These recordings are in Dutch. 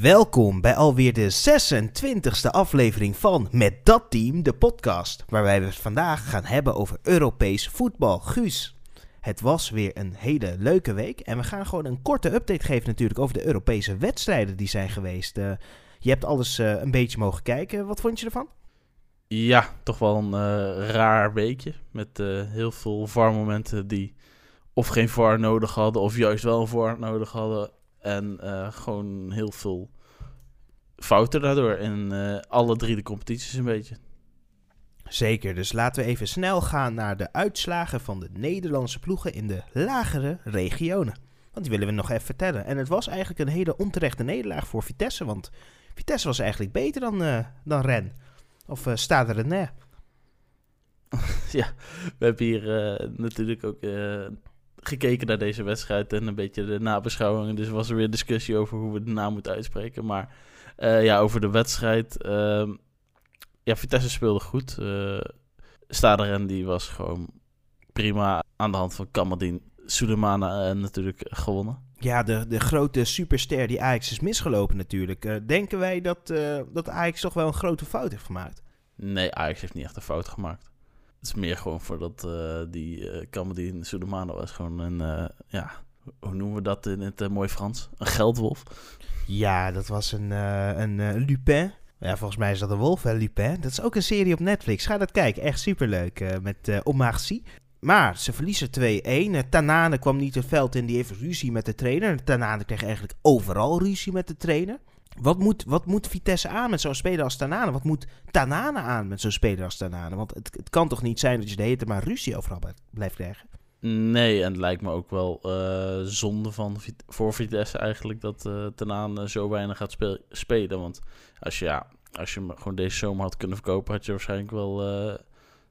Welkom bij alweer de 26e aflevering van Met dat team, de podcast, waar wij het vandaag gaan hebben over Europees voetbal. Guus, het was weer een hele leuke week en we gaan gewoon een korte update geven natuurlijk over de Europese wedstrijden die zijn geweest. Uh, je hebt alles uh, een beetje mogen kijken, wat vond je ervan? Ja, toch wel een uh, raar weekje met heel veel VAR-momenten die of geen VAR nodig hadden of juist wel een VAR nodig hadden. En uh, gewoon heel veel fouten daardoor in uh, alle drie de competities een beetje. Zeker, dus laten we even snel gaan naar de uitslagen van de Nederlandse ploegen in de lagere regionen. Want die willen we nog even vertellen. En het was eigenlijk een hele onterechte nederlaag voor Vitesse, want Vitesse was eigenlijk beter dan, uh, dan Ren. Of uh, Stade Rennais. ja, we hebben hier natuurlijk ook gekeken naar deze wedstrijd en een beetje de nabeschouwing. Dus was er weer discussie over hoe we de naam moeten uitspreken. Maar uh, ja, over de wedstrijd. Uh, ja, Vitesse speelde goed. Uh, Staderen die was gewoon prima aan de hand van Kamadin. Soudemana en natuurlijk gewonnen. Ja, de, de grote superster die Ajax is misgelopen natuurlijk. denken wij dat, dat Ajax toch wel een grote fout heeft gemaakt? Nee, Ajax heeft niet echt een fout gemaakt. Het is meer gewoon voor dat uh, die uh, Kamadin Soudemano was gewoon een, uh, ja, hoe noemen we dat in het mooi Frans? Een geldwolf. Ja, dat was een, een Lupin. Ja, volgens mij is dat een wolf, hè, Lupin. Dat is ook een serie op Netflix. Ga dat kijken, echt superleuk. met uh, Omarcy. Maar ze verliezen 2-1. Tanane kwam niet het veld in, die heeft ruzie met de trainer. Tanane kreeg eigenlijk overal ruzie met de trainer. Wat moet, wat moet Vitesse aan met zo'n speler als Tanane? Wat moet Tanane aan met zo'n speler als Tanane? Want het, het kan toch niet zijn dat je de hele maar ruzie overal blijft krijgen? Nee, en het lijkt me ook wel uh, zonde van, voor Vitesse eigenlijk dat uh, Tanane zo weinig gaat spelen. Want als je, ja, als je hem gewoon deze zomer had kunnen verkopen, had je waarschijnlijk wel... Uh,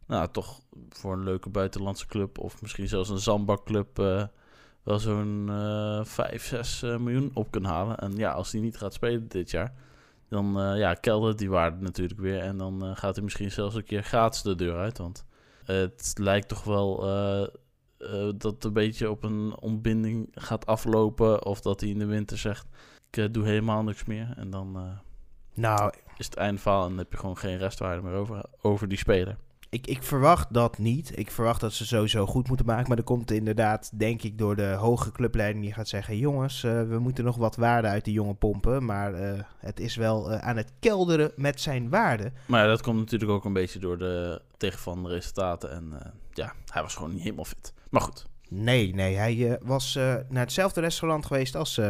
nou, toch voor een leuke buitenlandse club of misschien zelfs een zandbakclub wel zo'n uh, 5, 6 miljoen op kunnen halen. En ja, als hij niet gaat spelen dit jaar, dan uh, ja, keldert die waarde natuurlijk weer. En dan uh, gaat hij misschien zelfs een keer gratis de deur uit. Want het lijkt toch wel uh, dat het een beetje op een ontbinding gaat aflopen. Of dat hij in de winter zegt, ik doe helemaal niks meer. En dan nou, is het einde verhaal en dan heb je gewoon geen restwaarde meer over, over die speler ik, ik verwacht dat niet. Ik verwacht dat ze sowieso goed moeten maken. Maar er komt inderdaad, denk ik, door de hoge clubleiding die gaat zeggen: jongens, uh, we moeten nog wat waarde uit die jongen pompen. Maar uh, het is wel uh, aan het kelderen met zijn waarde. Maar ja, dat komt natuurlijk ook een beetje door de tegenvallende resultaten. En ja, hij was gewoon niet helemaal fit. Maar goed. Nee, nee, hij was naar hetzelfde restaurant geweest als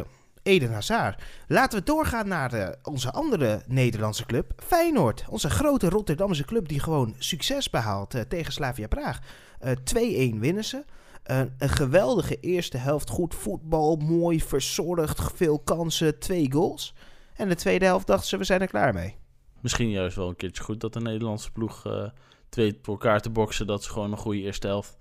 Eden Hazard. Laten we doorgaan naar de, onze andere Nederlandse club, Feyenoord. Onze grote Rotterdamse club die gewoon succes behaalt uh, tegen Slavia Praag. Uh, eh, 2-1 winnen ze. Een geweldige eerste helft, goed voetbal, mooi verzorgd, veel kansen, twee goals. En de tweede helft dachten ze, we zijn er klaar mee. Misschien juist wel een keertje goed dat de Nederlandse ploeg twee voor elkaar te boksen. Dat ze gewoon een goede eerste helft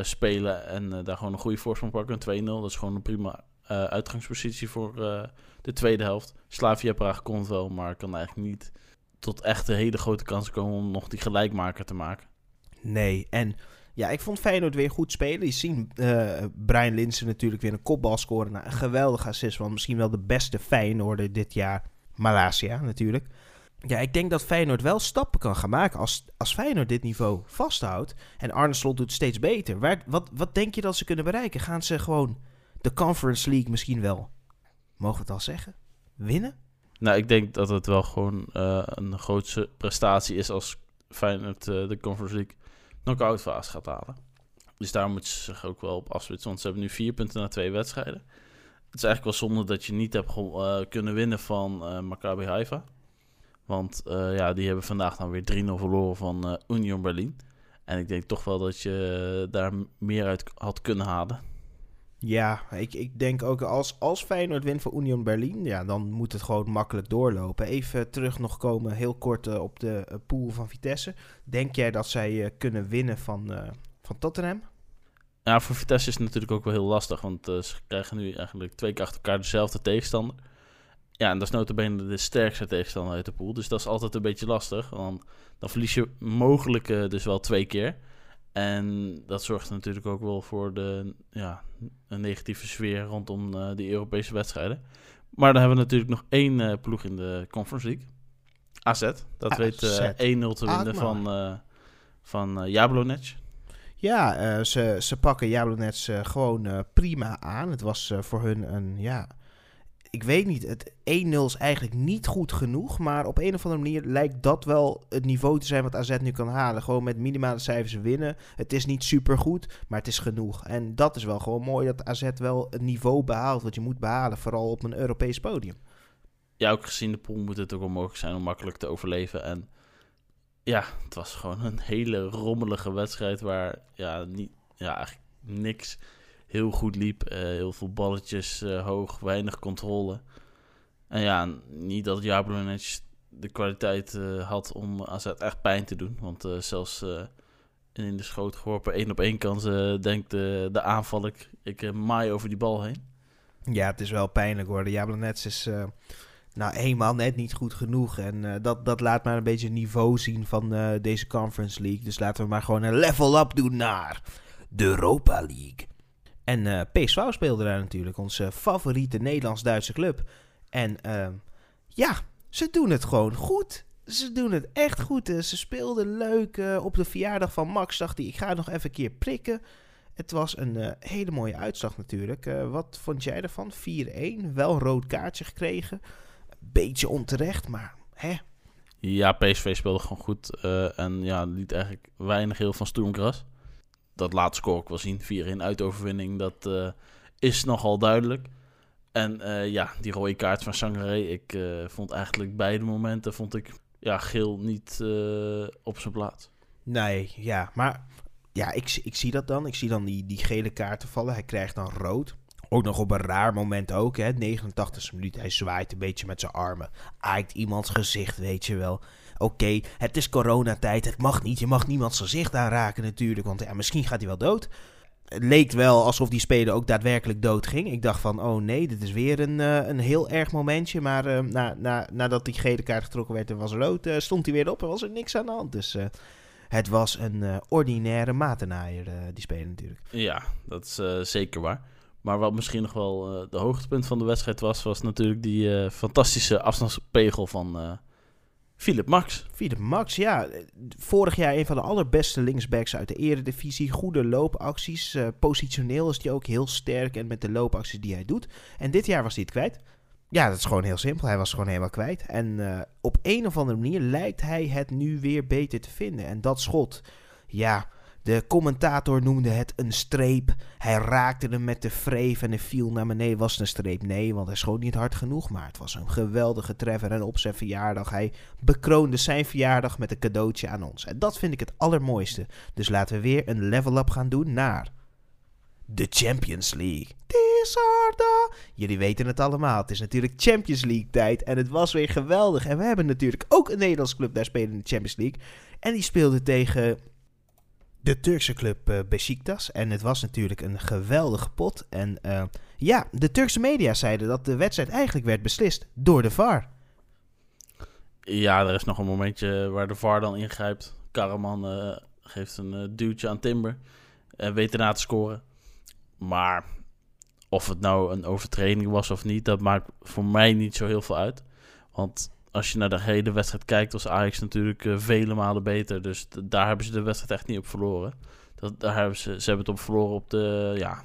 spelen en daar gewoon een goede voorsprong pakken. 2-0, dat is gewoon een prima uh, uitgangspositie voor uh, de tweede helft. Slavia Praag komt wel, maar kan eigenlijk niet tot echt een hele grote kans komen om nog die gelijkmaker te maken. Nee, en ja, ik vond Feyenoord weer goed spelen. Je ziet uh, Brian Linsen natuurlijk weer een kopbal scoren. Nou, een geweldige assist van misschien wel de beste Feyenoorder dit jaar. Malasia natuurlijk. Ja, ik denk dat Feyenoord wel stappen kan gaan maken als, als Feyenoord dit niveau vasthoudt. En Arne Slot doet steeds beter. Wat, wat denk je dat ze kunnen bereiken? Gaan ze gewoon de Conference League misschien wel, mogen we het al zeggen, winnen? Nou, ik denk dat het wel gewoon uh, een grootste prestatie is als Feyenoord uh, de Conference League knock-out fase gaat halen. Dus daar moeten ze zich ook wel op afsplitsen, want ze hebben nu vier punten na twee wedstrijden. Het is eigenlijk wel zonde dat je niet hebt uh, kunnen winnen van Maccabi Haifa. Want ja, die hebben vandaag dan weer 3-0 verloren van Union Berlin. En ik denk toch wel dat je daar meer uit had kunnen halen. Ja, ik, ik denk ook als, als Feyenoord wint voor Union Berlin, ja, dan moet het gewoon makkelijk doorlopen. Even terug nog komen, heel kort uh, op de uh, pool van Vitesse. Denk jij dat zij uh, kunnen winnen van, van Tottenham? Ja, voor Vitesse is het natuurlijk ook wel heel lastig, want ze krijgen nu eigenlijk twee keer achter elkaar dezelfde tegenstander. Ja, en dat is notabene de sterkste tegenstander uit de pool, dus dat is altijd een beetje lastig, want dan verlies je mogelijk dus wel twee keer. En dat zorgt natuurlijk ook wel voor de ja, een negatieve sfeer rondom uh, die Europese wedstrijden. Maar dan hebben we natuurlijk nog één eh, ploeg in de Conference League. AZ. Dat AZ. weet eh, 1-0 te winnen Alkmaar. van, van Jablonec. Ja, ze, ze pakken Jablonec gewoon prima aan. Het was voor hun een, ja... Ik weet niet, het 1-0 is eigenlijk niet goed genoeg. Maar op een of andere manier lijkt dat wel het niveau te zijn wat AZ nu kan halen. Gewoon met minimale cijfers winnen. Het is niet supergoed, maar het is genoeg. En dat is wel gewoon mooi dat AZ wel het niveau behaalt wat je moet behalen. Vooral op een Europees podium. Ja, ook gezien de pool moet het ook wel mogelijk zijn om makkelijk te overleven. En ja, het was gewoon een hele rommelige wedstrijd waar ja, niet, ja, eigenlijk niks heel goed liep. Eh, heel veel balletjes eh, hoog, weinig controle. En ja, niet dat Jablonec de kwaliteit eh, had om AZ echt pijn te doen. Want zelfs in de schoot geworpen één op één kans denkt de, de aanval ik, ik maai over die bal heen. Ja, het is wel pijnlijk hoor. De Jablonets is nou eenmaal net niet goed genoeg. En dat, dat laat maar een beetje het niveau zien van deze Conference League. Dus laten we maar gewoon een level up doen naar de Europa League. En eh PSV speelde daar natuurlijk, onze favoriete Nederlands-Duitse club. En eh, ja, ze doen het gewoon goed. Ze doen het echt goed. Eh, Ze speelden leuk. eh, op de verjaardag van Max dacht hij, ik ga nog even een keer prikken. Het was een hele mooie uitslag natuurlijk. Wat vond jij ervan? 4-1. Wel een rood kaartje gekregen. Beetje onterecht, maar hè. Ja, PSV speelde gewoon goed. en ja, liet eigenlijk weinig heel van Stoemgras. Dat laat score ik wel zien. 4 in uitoverwinning. Dat eh, is nogal duidelijk. En eh, ja, die rode kaart van Sangaré. Ik eh, vond eigenlijk beide momenten vond ik, ja, geel niet op zijn plaats. Nee, ja, maar ja, ik, ik zie dat dan. Ik zie dan die, die gele kaarten vallen. Hij krijgt dan rood. Ook nog op een raar moment ook, hè. 89e minuut. Hij zwaait een beetje met zijn armen. Aait iemands gezicht, weet je wel. Oké, het is coronatijd. Het mag niet. Je mag niemands gezicht aanraken natuurlijk. Want ja, misschien gaat hij wel dood. Het leek wel alsof die speler ook daadwerkelijk dood ging. Ik dacht van, oh nee, dit is weer een, eh, een heel erg momentje. Maar eh, na, na, nadat die gele kaart getrokken werd en was rood, eh, stond hij weer op en was er niks aan de hand. Dus het was een ordinaire matenaaier, die speler natuurlijk. Ja, dat is zeker waar. Maar wat misschien nog wel de hoogtepunt van de wedstrijd was, was natuurlijk die fantastische afstandspegel van Philip Max. Philip Max, ja. Vorig jaar een van de allerbeste linksbacks uit de eredivisie. Goede loopacties. eh, positioneel is hij ook heel sterk en met de loopacties die hij doet. En dit jaar was hij het kwijt. Ja, dat is gewoon heel simpel. Hij was gewoon helemaal kwijt. En eh, op een of andere manier lijkt hij het nu weer beter te vinden. En dat schot, ja, de commentator noemde het een streep. Hij raakte hem met de vreef en hij viel naar beneden. Was het een streep? Nee, want hij schoot niet hard genoeg. Maar het was een geweldige treffer. En op zijn verjaardag, hij bekroonde zijn verjaardag met een cadeautje aan ons. En dat vind ik het allermooiste. Dus laten we weer een level up gaan doen naar de Champions League. Jullie weten het allemaal. Het is natuurlijk Champions League tijd. En het was weer geweldig. En we hebben natuurlijk ook een Nederlands club daar spelen in de Champions League. En die speelde tegen de Turkse club eh Besiktas. En het was natuurlijk een geweldige pot. En eh, ja, de Turkse media zeiden dat de wedstrijd eigenlijk werd beslist door de VAR. Ja, er is nog een momentje waar de VAR dan ingrijpt. Karaman eh, geeft een duwtje aan Timber. En weet daarna te scoren. Maar of het nou een overtreding was of niet, dat maakt voor mij niet zo heel veel uit. Want als je naar de hele wedstrijd kijkt, was Ajax natuurlijk eh, vele malen beter. Dus daar hebben ze de wedstrijd echt niet op verloren. Dat, daar hebben ze, ze hebben het op verloren op de. Ja,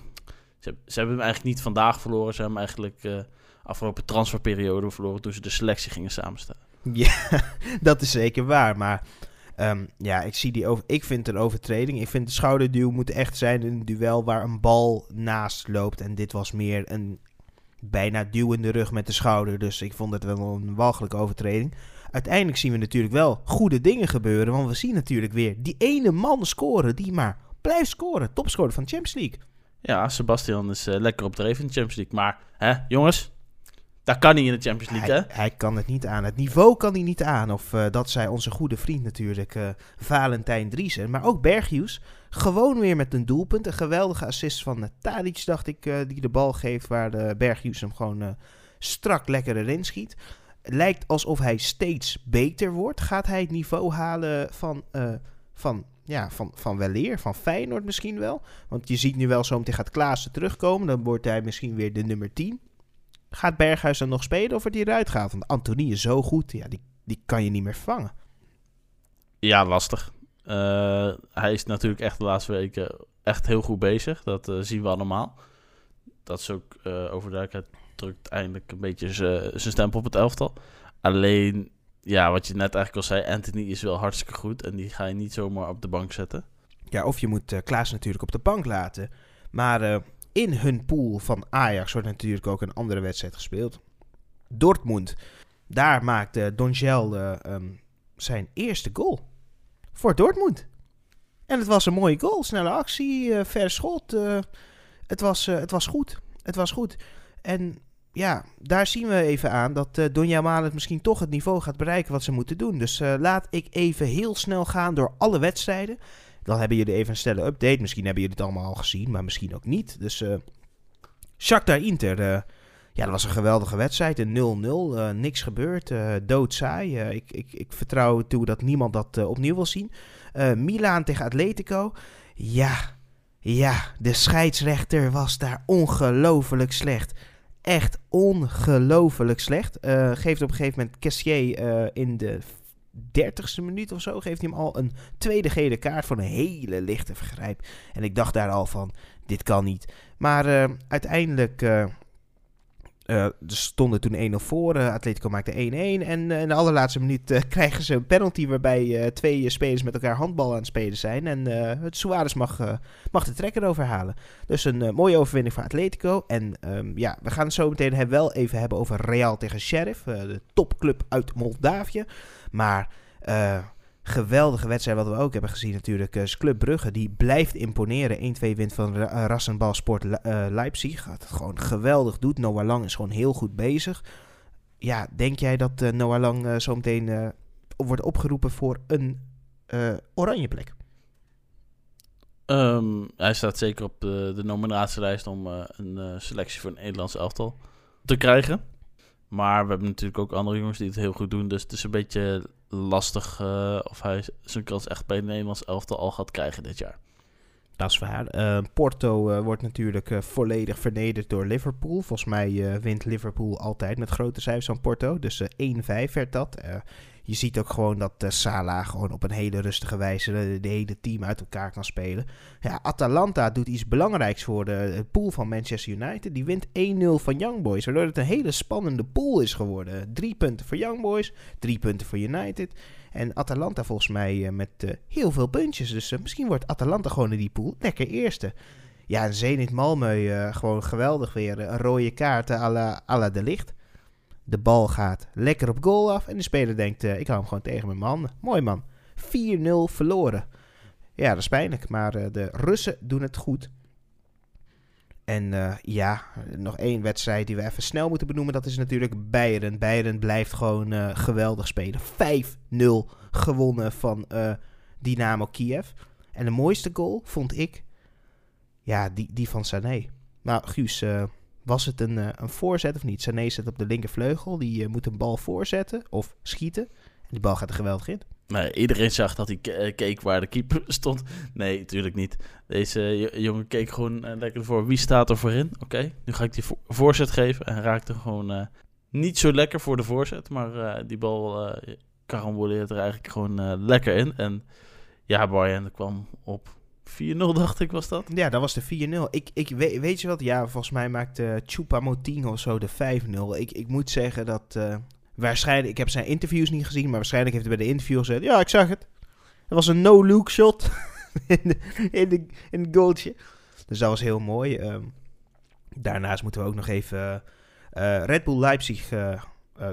ze, hebben- ze hebben hem eigenlijk niet vandaag verloren. Ze hebben hem eigenlijk eh afgelopen transferperiode verloren toen ze de selectie gingen samenstellen. Ja, dat is zeker waar. Maar ehm, ja, ik, zie die over, ik vind een overtreding. Ik vind de schouderduw moet echt zijn in een duel waar een bal naast loopt. En dit was meer een bijna duw in de rug met de schouder. Dus ik vond het wel een walgelijke overtreding. Uiteindelijk zien we natuurlijk wel goede dingen gebeuren. Want we zien natuurlijk weer die ene man scoren die maar blijft scoren. Topscorer van de Champions League. Ja, Sebastian is eh, lekker op dreef in de Champions League. Maar, hè, jongens, dat kan niet in de Champions League, Hij, hè? hij kan het niet aan. Het niveau kan hij niet aan. Of eh, dat zei onze goede vriend natuurlijk, eh, Valentijn Driesen. Maar ook Berghuis. Gewoon weer met een doelpunt. Een geweldige assist van uh, Tadic, dacht ik, eh, die de bal geeft. Waar de Berghuis hem gewoon eh, strak lekker erin schiet. Lijkt alsof hij steeds beter wordt. Gaat hij het niveau halen van, eh van, ja, van, van Weleer, van Feyenoord misschien wel? Want je ziet nu wel zo meteen gaat Klaassen terugkomen. Dan wordt hij misschien weer de nummer 10. Gaat Berghuis dan nog spelen of wordt hij eruit gehaald? Want Anthony is zo goed, ja, die, die kan je niet meer vervangen. Ja, lastig. Uh, hij is natuurlijk echt de laatste weken echt heel goed bezig. Dat uh, zien we allemaal. Dat is ook uh, overduidelijkheid drukt eindelijk een beetje zijn stempel op het elftal. Alleen, ja, wat je net eigenlijk al zei, Anthony is wel hartstikke goed. En die ga je niet zomaar op de bank zetten. Ja, of je moet Klaas natuurlijk op de bank laten. Maar in hun pool van Ajax wordt natuurlijk ook een andere wedstrijd gespeeld. Dortmund. Daar maakte Donjel uh, um, zijn eerste goal. Voor Dortmund. En het was een mooie goal. Snelle actie, uh, ver schot. het, was, het was goed. Het was goed. En ja, daar zien we even aan dat uh, Donja Malet misschien toch het niveau gaat bereiken wat ze moeten doen. Dus laat ik even heel snel gaan door alle wedstrijden. Dan hebben jullie even een snelle update. Misschien hebben jullie het allemaal al gezien, maar misschien ook niet. Dus Shakhtar Inter, ja, dat was een geweldige wedstrijd. Een 0-0, niks gebeurd, doodsaai. ik, ik, ik vertrouw toe dat niemand dat opnieuw wil zien. Milaan tegen Atletico, ja, ja, de scheidsrechter was daar ongelooflijk slecht echt ongelooflijk slecht. Uh, geeft op een gegeven moment Cassier in de dertigste minuut of zo... geeft hij hem al een tweede gele kaart voor een hele lichte vergrijp. En ik dacht daar al van, dit kan niet. Maar uiteindelijk uh, er stonden toen 1-0 voor. Uh, Atletico maakte 1-1. En uh, in de allerlaatste minuut krijgen ze een penalty waarbij twee spelers met elkaar handbal aan het spelen zijn. En het Suarez mag, mag de trekker overhalen. Dus een mooie overwinning voor Atletico. En um, ja, we gaan het zo meteen wel even hebben over Real tegen Sheriff. de topclub uit Moldavië. Maar geweldige wedstrijd wat we ook hebben gezien natuurlijk. Uh, Club Brugge, die blijft imponeren. 1-2 wint van uh, Rassenbal Sport uh, Leipzig. Gaat het gewoon geweldig doet. Noah Lang is gewoon heel goed bezig. Ja, denk jij dat Noah Lang zo meteen wordt opgeroepen voor een oranje plek? Um, hij staat zeker op de, de nominatielijst om een selectie voor een Nederlands elftal te krijgen. Maar we hebben natuurlijk ook andere jongens die het heel goed doen. Dus het is een beetje lastig uh, of hij zijn kans echt bij het Nederlands elftal al gaat krijgen dit jaar. Dat is waar. Uh, Porto uh, wordt natuurlijk volledig vernederd door Liverpool. Volgens mij wint Liverpool altijd met grote cijfers van Porto. Dus 1-5 werd dat je ziet ook gewoon dat uh, Salah gewoon op een hele rustige wijze de, de, hele team uit elkaar kan spelen. Ja, Atalanta doet iets belangrijks voor de, de pool van Manchester United. Die wint 1-0 van Young Boys, waardoor het een hele spannende pool is geworden. Drie punten voor Young Boys, drie punten voor United. En Atalanta volgens mij met heel veel puntjes. Dus misschien wordt Atalanta gewoon in die pool lekker eerste. Ja, en Zenit Malmö gewoon geweldig weer. Een rode kaart à à la de licht. De bal gaat lekker op goal af. En de speler denkt, uh, ik hou hem gewoon tegen mijn man. Mooi man. 4-0 verloren. Ja, dat is pijnlijk. Maar uh, de Russen doen het goed. En uh, ja, nog één wedstrijd die we even snel moeten benoemen. Dat is natuurlijk Bayern. Bayern blijft gewoon geweldig spelen. 5-0 gewonnen van Dynamo Kiev. En de mooiste goal vond ik, ja, die, die van Sané. Nou, Guus, was het een, uh, een voorzet of niet? Sané zit op de linkervleugel. Die uh, moet een bal voorzetten of schieten. En die bal gaat er geweldig in. Nee, iedereen zag dat hij uh, keek waar de keeper stond. Nee, natuurlijk niet. Deze jongen keek gewoon lekker voor. Wie staat er voorin? Oké, nu ga ik die vo voorzet geven. En raakte gewoon niet zo lekker voor de voorzet. Maar die bal karamboleert er eigenlijk gewoon lekker in. En ja, Bayern kwam op 4-0 dacht ik was dat? Ja, dat was de 4-0. Ik, ik weet, weet je wat? Ja, volgens mij maakte Chupa Moting of zo de 5-0. Ik, ik moet zeggen dat uh, waarschijnlijk... Ik heb zijn interviews niet gezien, maar waarschijnlijk heeft hij bij de interview gezegd... Ja, ik zag het. Het was een no-look shot in, de, in, het goaltje. Dus dat was heel mooi. Um, daarnaast moeten we ook nog even uh, Red Bull Leipzig...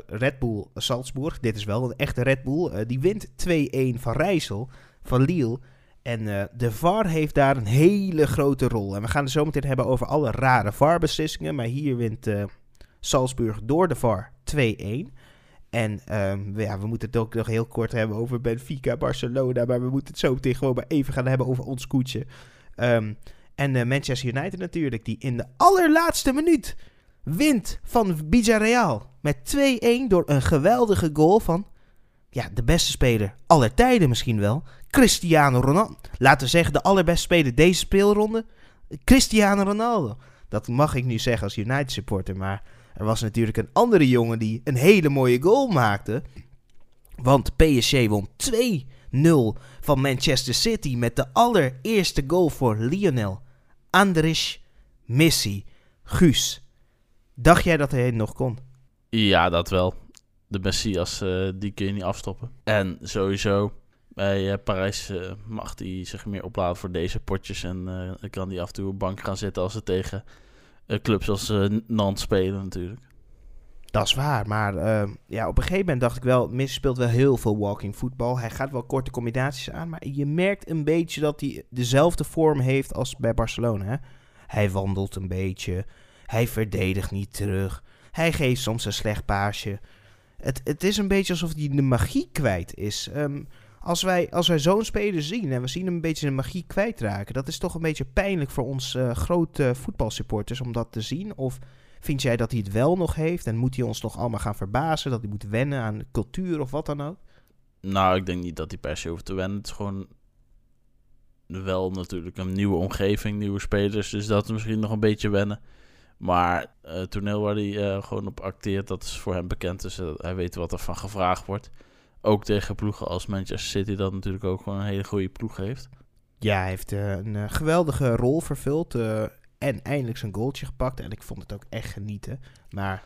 Red Bull Salzburg. Dit is wel een echte Red Bull. die wint 2-1 van Rijssel, van Lille... En uh, de VAR heeft daar een hele grote rol. En we gaan het zo meteen hebben over alle rare VAR-beslissingen. Maar hier wint uh, Salzburg door de VAR 2-1. En um, ja, we moeten het ook nog heel kort hebben over Benfica, Barcelona. Maar we moeten het zo meteen gewoon maar even gaan hebben over ons koetje. Um, en uh, Manchester United natuurlijk, die in de allerlaatste minuut wint van Villarreal. Met 2-1 door een geweldige goal van ja, de beste speler aller tijden misschien wel. Cristiano Ronaldo. Laten we zeggen, de allerbeste speler deze speelronde. Cristiano Ronaldo. Dat mag ik nu zeggen als United supporter, maar er was natuurlijk een andere jongen die een hele mooie goal maakte. Want PSG won 2-0 van Manchester City met de allereerste goal voor Lionel Andres Messi. Guus, dacht jij dat hij nog kon? Ja, dat wel. De Messias, eh, die kun je niet afstoppen. En sowieso, bij eh, Parijs eh, mag hij zich meer opladen voor deze potjes. En kan hij af en toe op bank gaan zitten als ze tegen clubs als Nantes spelen natuurlijk. Dat is waar, maar ja, op een gegeven moment dacht ik wel, Messi speelt wel heel veel walking voetbal. Hij gaat wel korte combinaties aan, maar je merkt een beetje dat hij dezelfde vorm heeft als bij Barcelona. Hè? Hij wandelt een beetje, hij verdedigt niet terug, hij geeft soms een slecht paasje. Het, het is een beetje alsof hij de magie kwijt is. Ehm, als wij, als wij zo'n speler zien en we zien hem een beetje de magie kwijtraken, dat is toch een beetje pijnlijk voor ons eh, grote voetbalsupporters om dat te zien. Of vind jij dat hij het wel nog heeft en moet hij ons nog allemaal gaan verbazen, dat hij moet wennen aan cultuur of wat dan ook? Nou, ik denk niet dat hij per se hoeft te wennen. Het is gewoon wel natuurlijk een nieuwe omgeving, nieuwe spelers. Dus dat is misschien nog een beetje wennen. Maar eh, het toneel waar hij eh, gewoon op acteert, dat is voor hem bekend. Dus eh, hij weet wat er van gevraagd wordt. Ook tegen ploegen als Manchester City, dat natuurlijk ook gewoon een hele goede ploeg heeft. Ja, hij heeft een geweldige rol vervuld en eindelijk zijn goaltje gepakt. En ik vond het ook echt genieten. Maar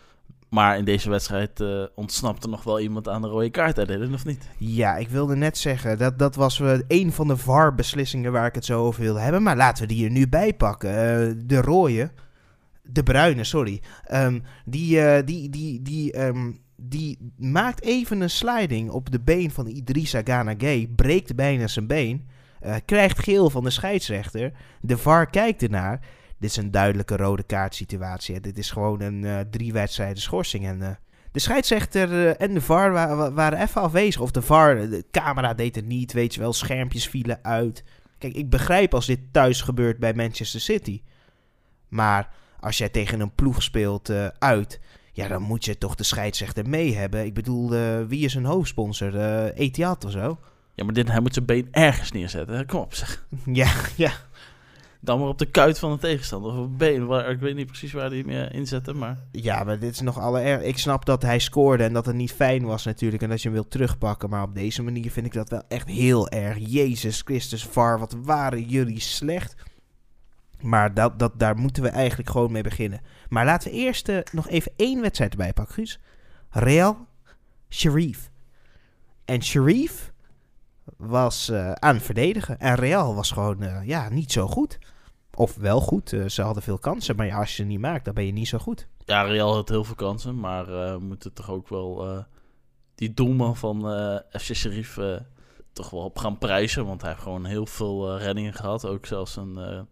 Maar in deze wedstrijd ontsnapte nog wel iemand aan de rode kaart, Dylan, of niet? ja, ik wilde net zeggen, dat, dat was een van de VAR-beslissingen waar ik het zo over wilde hebben. Maar laten we die er nu bij pakken. De rode, de bruine, sorry. Ehm, die, eh, die, die, die, ehm, die maakt even een sliding op de been van Idrissa Gana Gay. Breekt bijna zijn been. eh, krijgt geel van de scheidsrechter. De VAR kijkt ernaar. Dit is een duidelijke rode kaart situatie. Dit is gewoon een eh, drie wedstrijden schorsing. En de scheidsrechter en de VAR wa- wa- waren even afwezig. Of de VAR, de camera deed het niet, weet je wel. Schermpjes vielen uit. Kijk, ik begrijp als dit thuis gebeurt bij Manchester City. Maar als jij tegen een ploeg speelt eh, uit... Ja, dan moet je toch de scheidsrechter mee hebben. Ik bedoel, eh, wie is een hoofdsponsor? Eh Etihad of zo? Ja, maar dit, hij moet zijn been ergens neerzetten. hè? Kom op, zeg. Ja, ja. Dan maar op de kuit van de tegenstander. Of op het been. Waar, ik weet niet precies waar hij hem inzette, maar... Ja, maar dit is nog allererg. Ik snap dat hij scoorde en dat het niet fijn was natuurlijk. En dat je hem wilt terugpakken. Maar op deze manier vind ik dat wel echt heel erg. Jezus Christus, VAR, wat waren jullie slecht. Maar dat, dat, daar moeten we eigenlijk gewoon mee beginnen. Maar laten we eerst eh, nog even één wedstrijd erbij pakken, Guus. Real, Sharif. En Sharif was eh, aan het verdedigen. En Real was gewoon eh, ja, niet zo goed. Of wel goed. ze hadden veel kansen. Maar als je ze niet maakt, dan ben je niet zo goed. Ja, Real had heel veel kansen, maar we moeten toch ook wel die doelman van FC Sheriff eh, toch wel op gaan prijzen. Want hij heeft gewoon heel veel reddingen gehad. Ook zelfs een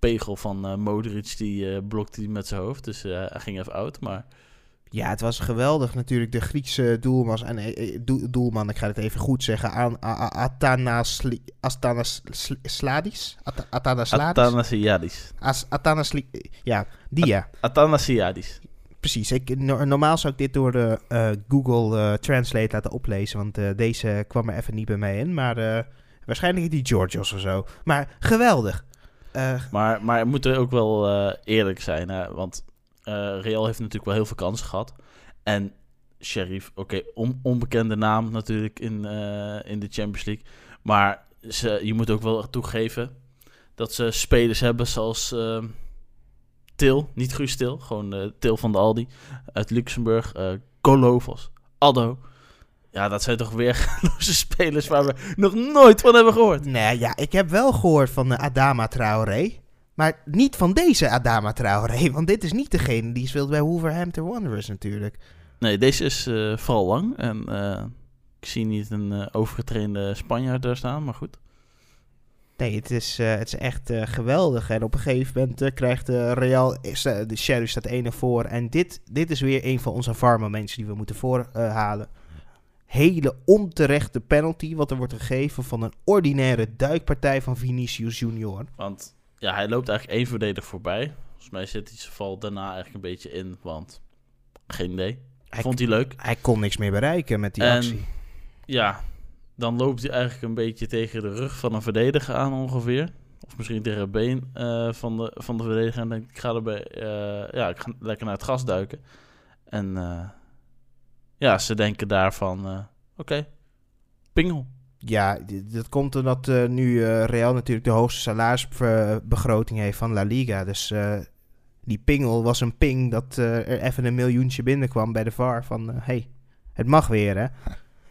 pegel van eh, Modric, die eh, blokte hij met zijn hoofd. Dus eh, hij ging even oud, maar Ja, het was geweldig natuurlijk. De Griekse doelman, en, doel- doelman ik ga het even goed zeggen, aan Athanasli- Athanasladis? At- Athanasladis? Athanasiadis. As- Athanasli- Ja, die ja. Athanasiadis. Precies. Ik, no- normaal zou ik dit door de Google Translate laten oplezen, want deze kwam er even niet bij mij in. Maar waarschijnlijk die Georgios of zo. Maar geweldig. Maar, maar we moeten ook wel eh, eerlijk zijn, hè? want eh, Real heeft natuurlijk wel heel veel kansen gehad. En Sheriff, oké, on- onbekende naam natuurlijk in, eh, in de Champions League. Maar ze, je moet ook wel toegeven dat ze spelers hebben zoals eh, Til, niet Guus Til, gewoon Til van de Aldi uit Luxemburg, eh Kolovos, Addo. Ja, dat zijn toch weer weergeloze spelers waar we nog nooit van hebben gehoord. Nee, ja, ik heb wel gehoord van de Adama Traoré. Maar niet van deze Adama Traoré. Want dit is niet degene die speelt bij Wolverhampton Wanderers natuurlijk. Nee, deze is eh, vooral lang. En eh, ik zie niet een eh, overgetrainde Spanjaard daar staan, maar goed. Nee, het is, eh, het is echt eh, geweldig. En op een gegeven moment eh, krijgt de Real... is, eh, de Sheriff staat 1 voor. En dit, dit is weer een van onze VAR-momenten die we moeten voorhalen. Hele onterechte penalty wat er wordt gegeven van een ordinaire duikpartij van Vinicius Junior. Want ja, hij loopt eigenlijk één verdediger voorbij. Volgens mij zit hij zijn val daarna eigenlijk een beetje in, want geen idee. Hij, Vond hij leuk. hij kon niks meer bereiken met die En- actie. Ja, dan loopt hij eigenlijk een beetje tegen de rug van een verdediger aan ongeveer. Of misschien tegen het been eh, van, de, van de verdediger. En denkt, ik ga erbij, eh, ja, ik ga lekker naar het gas duiken. En eh, ja, ze denken daarvan, eh, oké, pingel. Ja, dat komt omdat eh, nu eh, Real natuurlijk de hoogste salarisbegroting heeft van La Liga. Dus die pingel was een ping dat er even een miljoentje binnenkwam bij de VAR. Van, hé, hey, het mag weer hè.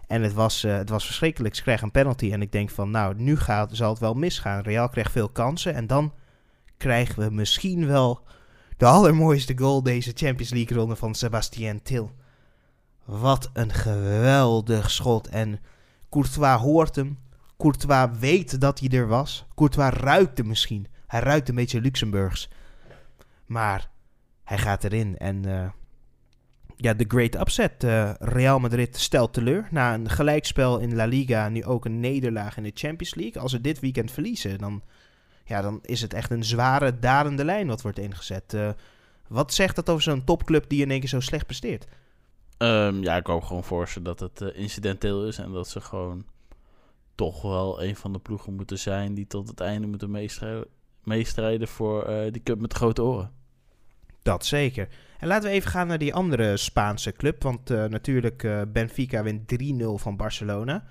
En het was, het was verschrikkelijk. Ze kregen een penalty en ik denk van, nou, nu gaat, zal het wel misgaan. Real krijgt veel kansen en dan krijgen we misschien wel de allermooiste goal deze Champions League ronde van Sebastien Til. Wat een geweldig schot en... Courtois hoort hem. Courtois weet dat hij er was. Courtois ruikt misschien. Hij ruikt een beetje Luxemburgs. Maar hij gaat erin. En eh, ja, de great upset. Eh, Real Madrid stelt teleur. Na een gelijkspel in La Liga, nu ook een nederlaag in de Champions League. Als ze dit weekend verliezen, dan, ja, dan is het echt een zware, dalende lijn wat wordt ingezet. Eh, wat zegt dat over zo'n topclub die in één keer zo slecht presteert? Ehm, ja, ik hoop gewoon voor ze dat het eh, incidenteel is en dat ze gewoon toch wel een van de ploegen moeten zijn die tot het einde moeten meestrijden, meestrijden voor eh, die cup met grote oren. Dat zeker. En laten we even gaan naar die andere Spaanse club. Want eh, natuurlijk, Benfica wint 3-0 van Barcelona.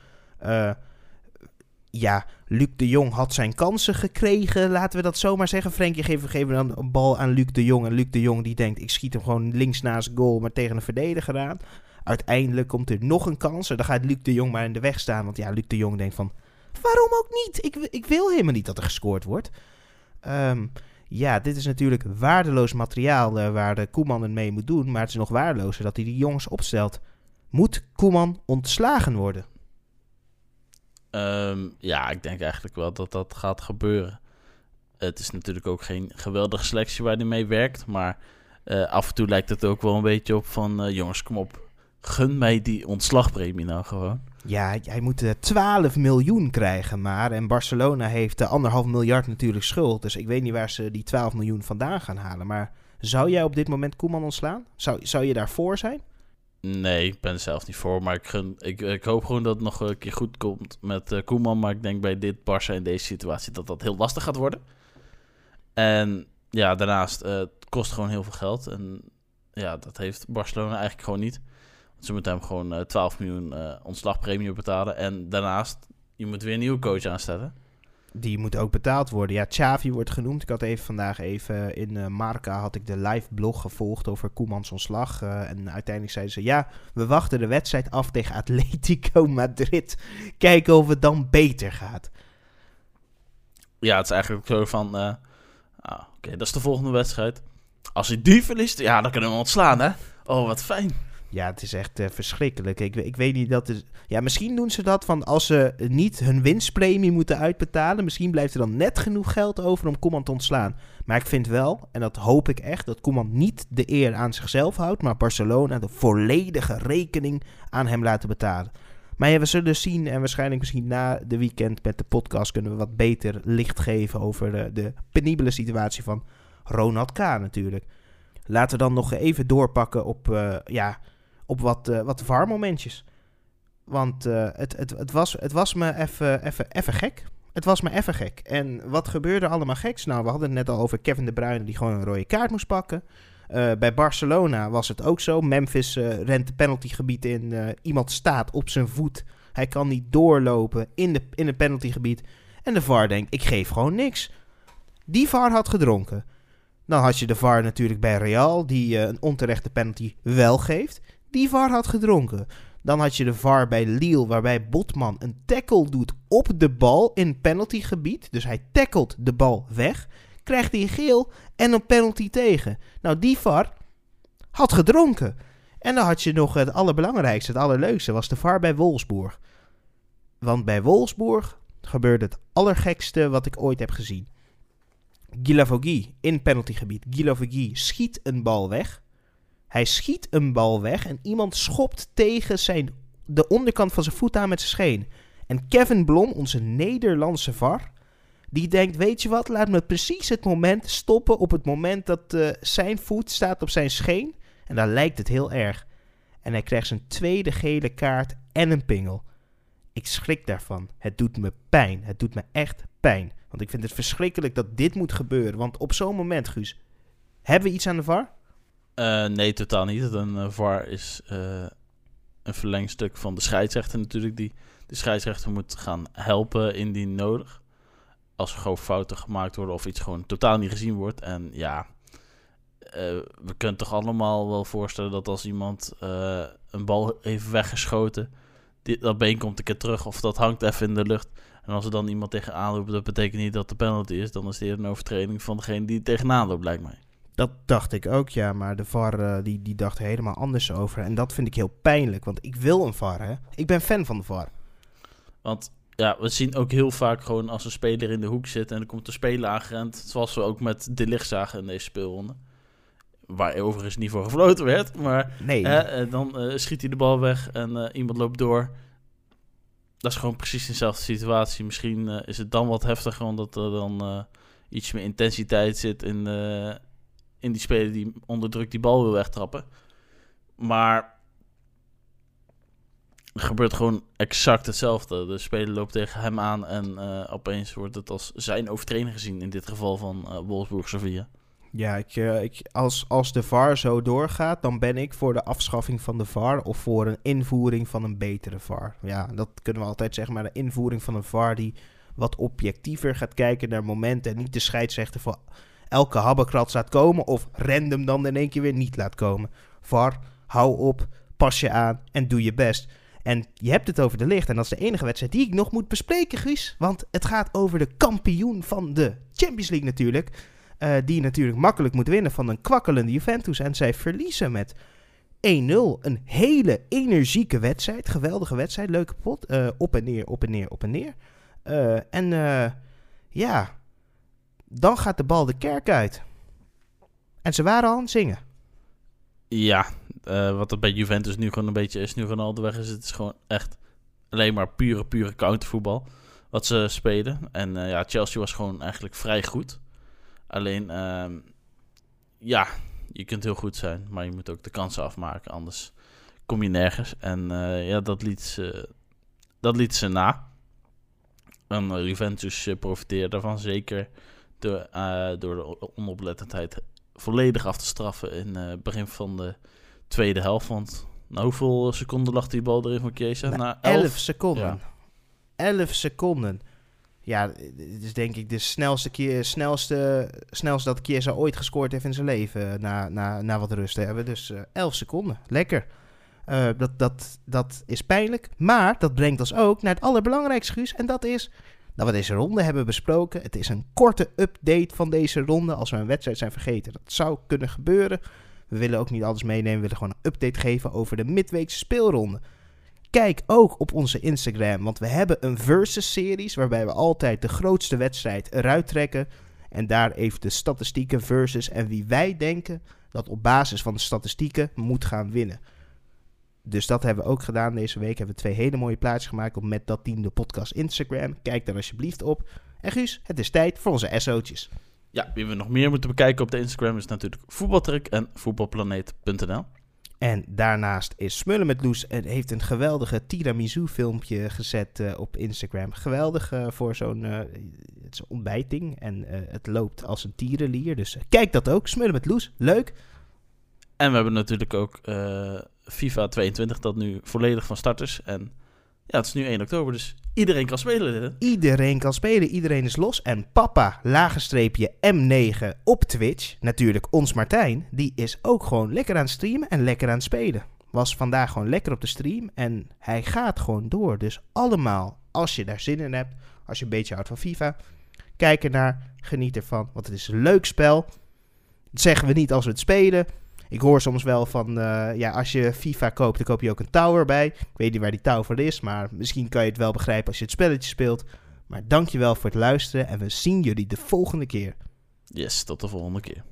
Ja, Luc de Jong had zijn kansen gekregen. Laten we dat zomaar zeggen. Frenkie geeft, dan een bal aan Luc de Jong. En Luc de Jong die denkt, ik schiet hem gewoon links naast goal, maar tegen een verdediger aan. Uiteindelijk komt er nog een kans. En dan gaat Luc de Jong maar in de weg staan. Want ja, Luc de Jong denkt van, waarom ook niet? Ik, ik wil helemaal niet dat er gescoord wordt. Ehm ja, dit is natuurlijk waardeloos materiaal eh, waar de Koeman het mee moet doen. Maar het is nog waardelozer dat hij die jongens opstelt. Moet Koeman ontslagen worden? Ehm, ja, ik denk eigenlijk wel dat dat gaat gebeuren. Het is natuurlijk ook geen geweldige selectie waar hij mee werkt. Maar eh, af en toe lijkt het ook wel een beetje op van... eh, jongens, kom op, gun mij die ontslagpremie nou gewoon. Ja, hij moet eh, 12 miljoen krijgen maar. En Barcelona heeft eh, anderhalf miljard natuurlijk schuld. Dus ik weet niet waar ze die 12 miljoen vandaan gaan halen. Maar zou jij op dit moment Koeman ontslaan? Zou, zou je daarvoor zijn? Nee, ik ben er zelf niet voor. Maar ik, ik, hoop gewoon dat het nog een keer goed komt met eh, Koeman. Maar ik denk bij dit Barça in deze situatie dat dat heel lastig gaat worden. En ja, daarnaast, eh, het kost gewoon heel veel geld. En ja, dat heeft Barcelona eigenlijk gewoon niet. Want ze moeten hem gewoon eh 12 miljoen ontslagpremie betalen. En daarnaast, je moet weer een nieuwe coach aanstellen. Die moet ook betaald worden. Ja, Xavi wordt genoemd. Ik had even vandaag even in eh, Marca had ik de live blog gevolgd over Koemans ontslag. Eh, en uiteindelijk zeiden ze, ja, we wachten de wedstrijd af tegen Atletico Madrid. Kijken of het dan beter gaat. Ja, het is eigenlijk zo van... eh, ah, Oké, dat is de volgende wedstrijd. Als hij die verliest, ja, dan kunnen we ontslaan, hè? Oh, wat fijn. Ja, het is echt eh, verschrikkelijk. Ik, ik weet niet dat is. Ja, misschien doen ze dat van als ze niet hun winstpremie moeten uitbetalen. Misschien blijft er dan net genoeg geld over om Koeman te ontslaan. Maar ik vind wel, en dat hoop ik echt, dat Koeman niet de eer aan zichzelf houdt. Maar Barcelona de volledige rekening aan hem laten betalen. Maar ja, we zullen zien en waarschijnlijk misschien na de weekend met de podcast kunnen we wat beter licht geven over de, de penibele situatie van Ronald K. natuurlijk. Laten we dan nog even doorpakken op, eh, ja, op wat, eh wat VAR-momentjes. Want eh, het, het, het, was, het was me even- gek. Het was me even gek. En wat gebeurde allemaal geks? Nou, we hadden het net al over Kevin De Bruyne die gewoon een rode kaart moest pakken. Eh, bij Barcelona was het ook zo. Memphis rent de penaltygebied in. Iemand staat op zijn voet. Hij kan niet doorlopen in, de, in het penaltygebied. En de VAR denkt, ik geef gewoon niks. Die VAR had gedronken. Dan had je de VAR natuurlijk bij Real, die een onterechte penalty wel geeft. Die VAR had gedronken. Dan had je de VAR bij Lille, waarbij Botman een tackle doet op de bal in penaltygebied. Dus hij tackelt de bal weg. Krijgt hij geel en een penalty tegen. Nou, die VAR had gedronken. En dan had je nog het allerbelangrijkste, het allerleukste, was de VAR bij Wolfsburg. Want bij Wolfsburg gebeurde het allergekste wat ik ooit heb gezien. Guilavogui in penaltygebied. Guilavogui schiet een bal weg. Hij schiet een bal weg en iemand schopt tegen zijn, de onderkant van zijn voet aan met zijn scheen. En Kevin Blom, onze Nederlandse VAR, die denkt, weet je wat, laat me precies het moment stoppen op het moment dat eh, zijn voet staat op zijn scheen. En daar lijkt het heel erg. En hij krijgt zijn tweede gele kaart en een pingel. Ik schrik daarvan. Het doet me pijn. Het doet me echt pijn. Want ik vind het verschrikkelijk dat dit moet gebeuren. Want op zo'n moment, Guus, hebben we iets aan de VAR? Uh, nee, totaal niet. Een uh, VAR is uh, een verlengstuk van de scheidsrechter natuurlijk. Die de scheidsrechter moet gaan helpen indien nodig. Als er gewoon fouten gemaakt worden of iets gewoon totaal niet gezien wordt. En ja, we kunnen toch allemaal wel voorstellen dat als iemand een bal heeft weggeschoten... Dat been komt een keer terug of dat hangt even in de lucht... En als er dan iemand tegenaan loopt, dat betekent niet dat de penalty is. Dan is het een overtreding van degene die tegenaan loopt, lijkt mij. Dat dacht ik ook, ja. Maar de VAR uh, die, die dacht helemaal anders over. En dat vind ik heel pijnlijk, want ik wil een VAR, hè. Ik ben fan van de VAR. Want ja, we zien ook heel vaak gewoon als een speler in de hoek zit... en er komt een speler aangerend, zoals we ook met de licht zagen in deze speelronde. Waar overigens niet voor gefloten werd, maar nee. Uh, dan uh, schiet hij de bal weg en iemand loopt door dat is gewoon precies dezelfde situatie. Misschien uh, is het dan wat heftiger, omdat er dan uh, iets meer intensiteit zit in, uh, in die speler die onder druk die bal wil wegtrappen. Maar gebeurt gewoon exact hetzelfde. De speler loopt tegen hem aan en opeens wordt het als zijn overtreding gezien. In dit geval van Wolfsburg Sevilla. Ja, ik, uh, ik, als, als de VAR zo doorgaat, dan ben ik voor de afschaffing van de VAR of voor een invoering van een betere VAR. Ja, dat kunnen we altijd zeggen, maar de invoering van een VAR die wat objectiever gaat kijken naar momenten en niet de scheidsrechter voor elke habbekrat laat komen of random dan in één keer weer niet laat komen. VAR, hou op, pas je aan en doe je best. En je hebt het over de licht. En dat is de enige wedstrijd die ik nog moet bespreken, Guus. Want het gaat over de kampioen van de Champions League natuurlijk. Uh, die natuurlijk makkelijk moet winnen van een kwakkelende Juventus. En zij verliezen met 1-0. Een hele energieke wedstrijd. Geweldige wedstrijd. Leuke pot. Uh, op en neer, op en neer, op en neer. Uh, en ja, dan gaat de bal de kerk uit. En ze waren al aan het zingen. Ja, wat er bij Juventus nu gewoon een beetje is, nu Ronaldo weg is, het is gewoon echt alleen maar pure, pure countervoetbal wat ze spelen. En ja, Chelsea was gewoon eigenlijk vrij goed. Alleen, uh, ja, je kunt heel goed zijn, maar je moet ook de kansen afmaken, anders kom je nergens. En uh, ja, dat liet ze, dat liet ze na. En Juventus profiteerde daarvan, zeker door, door de onoplettendheid volledig af te straffen in het begin van de tweede helft. Want nou, hoeveel seconden lag die bal erin van Chiesa? Na 11 seconden. Ja. 11 seconden ja, het is denk ik de snelste keer, snelste, snelste dat Chiesa ooit gescoord heeft in zijn leven. Na, na, na wat rust te hebben. Dus uh, 11 seconden. Lekker. Uh, dat, dat, dat is pijnlijk. Maar dat brengt ons ook naar het allerbelangrijkste, Guus. En dat is dat we deze ronde hebben besproken. Het is een korte update van deze ronde. Als we een wedstrijd zijn vergeten, dat zou kunnen gebeuren. We willen ook niet alles meenemen. We willen gewoon een update geven over de midweekse speelronde. Kijk ook op onze Instagram, want we hebben een versus-series waarbij we altijd de grootste wedstrijd eruit trekken. En daar even de statistieken versus en wie wij denken dat op basis van de statistieken moet gaan winnen. Dus dat hebben we ook gedaan deze week. Hebben we twee hele mooie plaatjes gemaakt op Met Dat Team, de podcast Instagram. Kijk daar alsjeblieft op. En Guus, het is tijd voor onze SO'tjes. Ja, wie we nog meer moeten bekijken op de Instagram is natuurlijk Voetbaltrek en voetbalplaneet.nl. En daarnaast is Smullen met Loes en heeft een geweldige tiramisu filmpje gezet uh, op Instagram. Geweldig uh, voor zo'n uh, ontbijting. En het loopt als een tierenlier. Dus kijk dat ook. Smullen met Loes. Leuk. En we hebben natuurlijk ook FIFA 22 dat nu volledig van start is. En ja, het is nu 1 oktober, dus iedereen kan spelen. Iedereen kan spelen, iedereen is los. En papa, lagenstreepje M9 op Twitch, natuurlijk ons Martijn, die is ook gewoon lekker aan het streamen en lekker aan het spelen. Was vandaag gewoon lekker op de stream en hij gaat gewoon door. Dus allemaal, als je daar zin in hebt, als je een beetje houdt van FIFA, kijk ernaar, geniet ervan, want het is een leuk spel. Dat zeggen we niet als we het spelen. Ik hoor soms wel van, uh, ja, als je FIFA koopt, dan koop je ook een tower bij. Ik weet niet waar die tower is, maar misschien kan je het wel begrijpen als je het spelletje speelt. Maar dankjewel voor het luisteren en we zien jullie de volgende keer. Yes, tot de volgende keer.